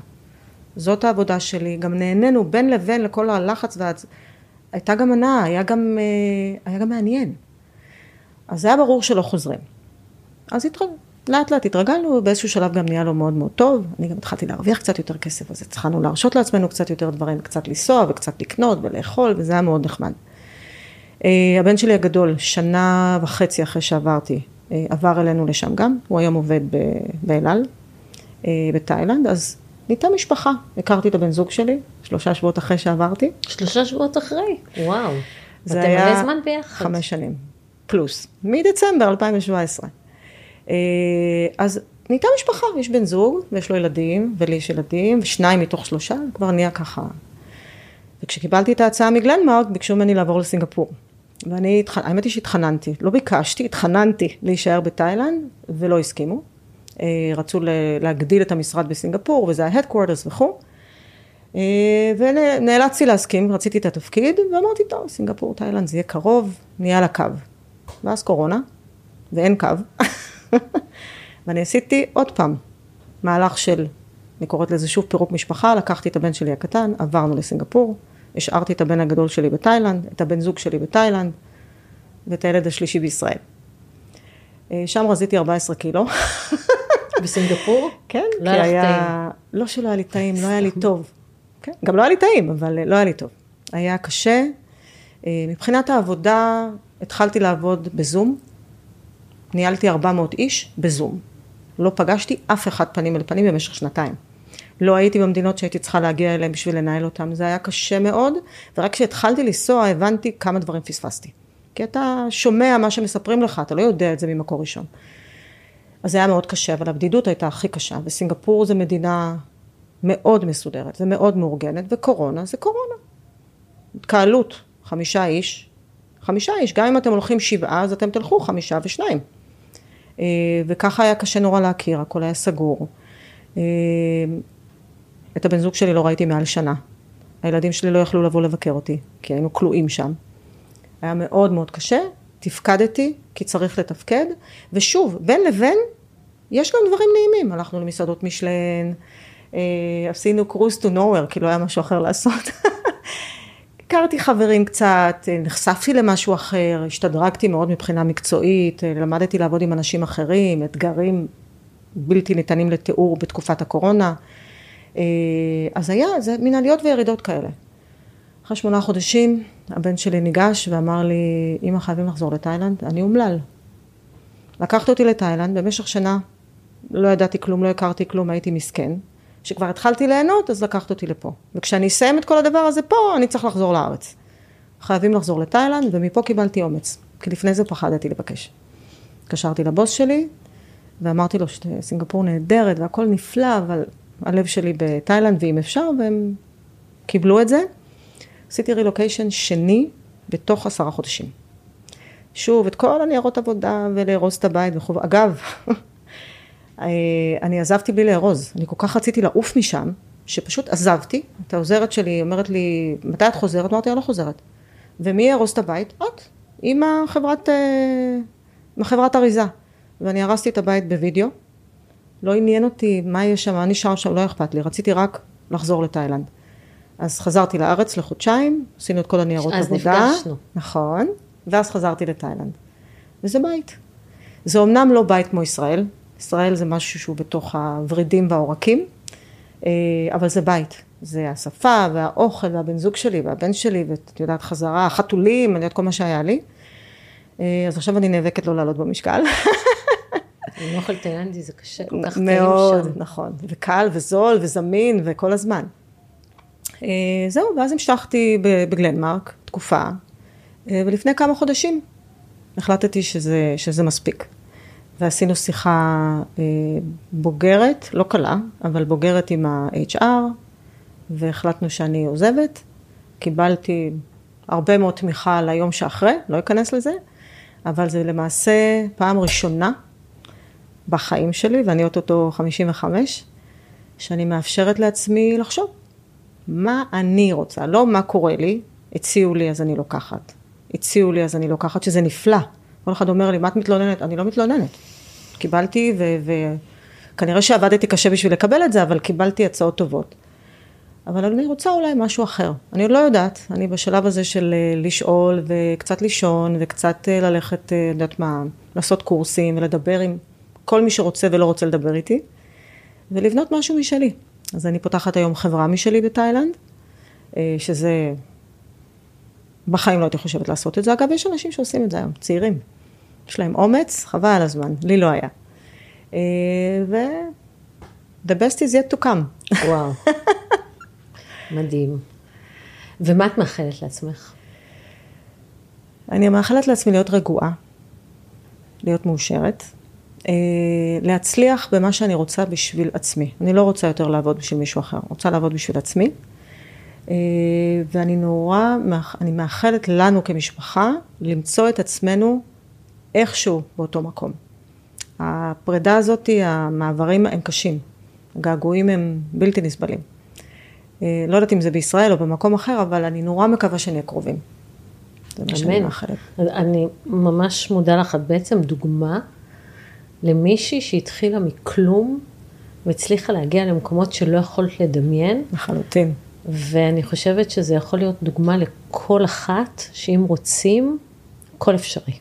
זאת העבודה שלי, גם נהנינו בין לבין לכל הלחץ וה... הייתה גם הנאה, היה גם, אה, היה גם מעניין. אז היה ברור שלא חוזרים. אז התחל... לאט לאט התרגלנו, באיזשהו שלב גם נהיה לו מאוד מאוד טוב. אני גם התחלתי להרוויח קצת יותר כסף, אז התחלנו להרשות לעצמנו קצת יותר דברים, קצת לנסוע וקצת לקנות ולאכול, וזה היה מאוד נחמד. אה, הבן שלי הגדול, שנה וחצי אחרי שעברתי, אה, עבר אלינו לשם גם, הוא היום עובד באל על, אה, בתאילנד, אז נהייתה משפחה. הכרתי את הבן זוג שלי, שלושה שבועות אחרי שעברתי. שלושה שבועות אחרי? וואו. זה היה... מלא זמן ביחד. חמש שנים, פלוס, מדצמבר 2017. אז נהייתה משפחה, יש בן זוג, ויש לו ילדים, ולי יש ילדים, ושניים מתוך שלושה, כבר נהיה ככה. וכשקיבלתי את ההצעה מגלנמרק, ביקשו ממני לעבור לסינגפור. ואני, האמת היא שהתחננתי, לא ביקשתי, התחננתי להישאר בתאילנד, ולא הסכימו. אה, רצו להגדיל את המשרד בסינגפור, וזה ה-headquarters וכו'. אה, ונאלצתי להסכים, רציתי את התפקיד, ואמרתי, טוב, סינגפור, תאילנד, זה יהיה קרוב, נהיה על הקו. ואז קורונה, ואין קו. ואני עשיתי עוד פעם מהלך של, אני קוראת לזה שוב פירוק משפחה, לקחתי את הבן שלי הקטן, עברנו לסינגפור. השארתי את הבן הגדול שלי בתאילנד, את הבן זוג שלי בתאילנד, ואת הילד השלישי בישראל. אה, שם רזיתי 14 קילו. בסינגפור? כן, לא כי היה... טעים. לא שלא היה לי טעים, לא היה לי טוב. כן, גם לא היה לי טעים, אבל אה, לא היה לי טוב. היה קשה. אה, מבחינת העבודה, התחלתי לעבוד בזום. ניהלתי 400 איש בזום. לא פגשתי אף אחד פנים אל פנים במשך שנתיים. לא הייתי במדינות שהייתי צריכה להגיע אליהן בשביל לנהל אותן, זה היה קשה מאוד, ורק כשהתחלתי לנסוע הבנתי כמה דברים פספסתי. כי אתה שומע מה שמספרים לך, אתה לא יודע את זה ממקור ראשון. אז זה היה מאוד קשה, אבל הבדידות הייתה הכי קשה, וסינגפור זה מדינה מאוד מסודרת ומאוד מאורגנת, וקורונה זה קורונה. התקהלות, חמישה איש, חמישה איש, גם אם אתם הולכים שבעה, אז אתם תלכו חמישה ושניים. אה, וככה היה קשה נורא להכיר, הכל היה סגור. את הבן זוג שלי לא ראיתי מעל שנה. הילדים שלי לא יכלו לבוא לבקר אותי, כי היינו כלואים שם. היה מאוד מאוד קשה, תפקדתי, כי צריך לתפקד, ושוב, בין לבין, יש לנו דברים נעימים. הלכנו למסעדות משלן, אה, עשינו קרוז טו נוואר, כי לא היה משהו אחר לעשות. הכרתי חברים קצת, אה, נחשפתי למשהו אחר, השתדרגתי מאוד מבחינה מקצועית, אה, למדתי לעבוד עם אנשים אחרים, אתגרים בלתי ניתנים לתיאור בתקופת הקורונה. אה, אז היה, זה מין עליות וירידות כאלה. אחרי שמונה חודשים, הבן שלי ניגש ואמר לי, אמא חייבים לחזור לתאילנד, אני אומלל. לקחת אותי לתאילנד במשך שנה, לא ידעתי כלום, לא הכרתי כלום, הייתי מסכן. כשכבר התחלתי ליהנות, אז לקחת אותי לפה. וכשאני אסיים את כל הדבר הזה פה, אני צריך לחזור לארץ. חייבים לחזור לתאילנד, ומפה קיבלתי אומץ, כי לפני זה פחדתי לבקש. התקשרתי לבוס שלי, ואמרתי לו שסינגפור נהדרת והכל נפלא, אבל הלב שלי בתאילנד, ואם אפשר, והם קיבלו את זה. עשיתי רילוקיישן שני בתוך עשרה חודשים. שוב, את כל הניירות עבודה ולארוז את הבית וכו'. אגב, אה, אני עזבתי בלי לארוז, אני כל כך רציתי לעוף משם, שפשוט עזבתי, את העוזרת שלי אומרת לי, מתי את חוזרת? אמרתי, אני לא חוזרת. ומי יארוז את הבית? את, עם החברת, אה, עם החברת אריזה. ואני הרסתי את הבית בווידאו, לא עניין אותי מה יש שם, מה נשאר שם, לא אכפת לי, רציתי רק לחזור לתאילנד. אז חזרתי לארץ לחודשיים, עשינו את כל הניירות אז עבודה. אז נפגשנו. נכון, ואז חזרתי לתאילנד. וזה בית. זה אמנם לא בית כמו ישראל, ישראל זה משהו שהוא בתוך הוורידים והעורקים, אה, אבל זה בית. זה השפה והאוכל והבן זוג שלי והבן שלי, ואת יודעת, חזרה, החתולים, אני יודעת כל מה שהיה לי. אה, אז עכשיו אני נאבקת לא לעלות במשקל. עם אוכל תאילנדי זה קשה, כל כך טעים שם. מאוד, נכון. וקל וזול וזמין וכל הזמן. אה, זהו, ואז המשכתי בגלנמרק תקופה, אה, ולפני כמה חודשים החלטתי שזה, שזה מספיק. ועשינו שיחה אה, בוגרת, לא קלה, אבל בוגרת עם ה-HR, והחלטנו שאני עוזבת. קיבלתי הרבה מאוד תמיכה ליום שאחרי, לא אכנס לזה, אבל זה למעשה פעם ראשונה בחיים שלי, ואני אוטוטו 55, שאני מאפשרת לעצמי לחשוב מה אני רוצה, לא מה קורה לי, הציעו לי אז אני לוקחת, הציעו לי אז אני לוקחת, שזה נפלא. כל אחד אומר לי, מה את מתלוננת? אני לא מתלוננת. קיבלתי, וכנראה שעבדתי קשה בשביל לקבל את זה, אבל קיבלתי הצעות טובות. אבל אני רוצה אולי משהו אחר. אני עוד לא יודעת, אני בשלב הזה של אה, לשאול וקצת לישון וקצת אה, ללכת, אה, יודעת מה, לעשות קורסים ולדבר עם כל מי שרוצה ולא רוצה לדבר איתי, ולבנות משהו משלי. אז אני פותחת היום חברה משלי בתאילנד, שזה, בחיים לא הייתי חושבת לעשות את זה. אגב, יש אנשים שעושים את זה היום, צעירים. יש להם אומץ, חבל על הזמן, לי לא היה. ו... The best is yet to come. וואו. מדהים. ומה את מאחלת לעצמך? אני מאחלת לעצמי להיות רגועה, להיות מאושרת, אה, להצליח במה שאני רוצה בשביל עצמי. אני לא רוצה יותר לעבוד בשביל מישהו אחר, רוצה לעבוד בשביל עצמי. אה, ואני נורא, אני מאחלת לנו כמשפחה למצוא את עצמנו איכשהו באותו מקום. הפרידה הזאת, המעברים הם קשים, הגעגועים הם בלתי נסבלים. אה, לא יודעת אם זה בישראל או במקום אחר, אבל אני נורא מקווה שנהיה קרובים. זה מה שאני מאחלת. אני ממש מודה לך, את בעצם דוגמה למישהי שהתחילה מכלום והצליחה להגיע למקומות שלא יכולת לדמיין. לחלוטין. ואני חושבת שזה יכול להיות דוגמה לכל אחת, שאם רוצים, הכל אפשרי.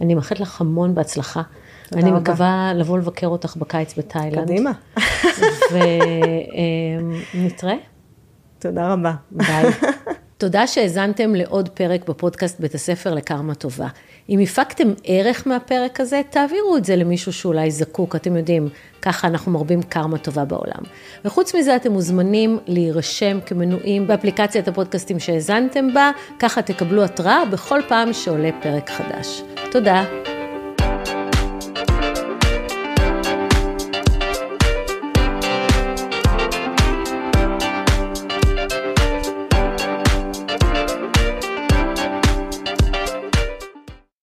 אני מאחלת לך המון בהצלחה. אני רבה. מקווה לבוא לבקר אותך בקיץ בתאילנד. קדימה. ונתראה. תודה רבה. ביי. תודה שהאזנתם לעוד פרק בפודקאסט בית הספר לקרמה טובה. אם הפקתם ערך מהפרק הזה, תעבירו את זה למישהו שאולי זקוק, אתם יודעים, ככה אנחנו מרבים קרמה טובה בעולם. וחוץ מזה, אתם מוזמנים להירשם כמנויים באפליקציית הפודקאסטים שהאזנתם בה, ככה תקבלו התראה בכל פעם שעולה פרק חדש. תודה.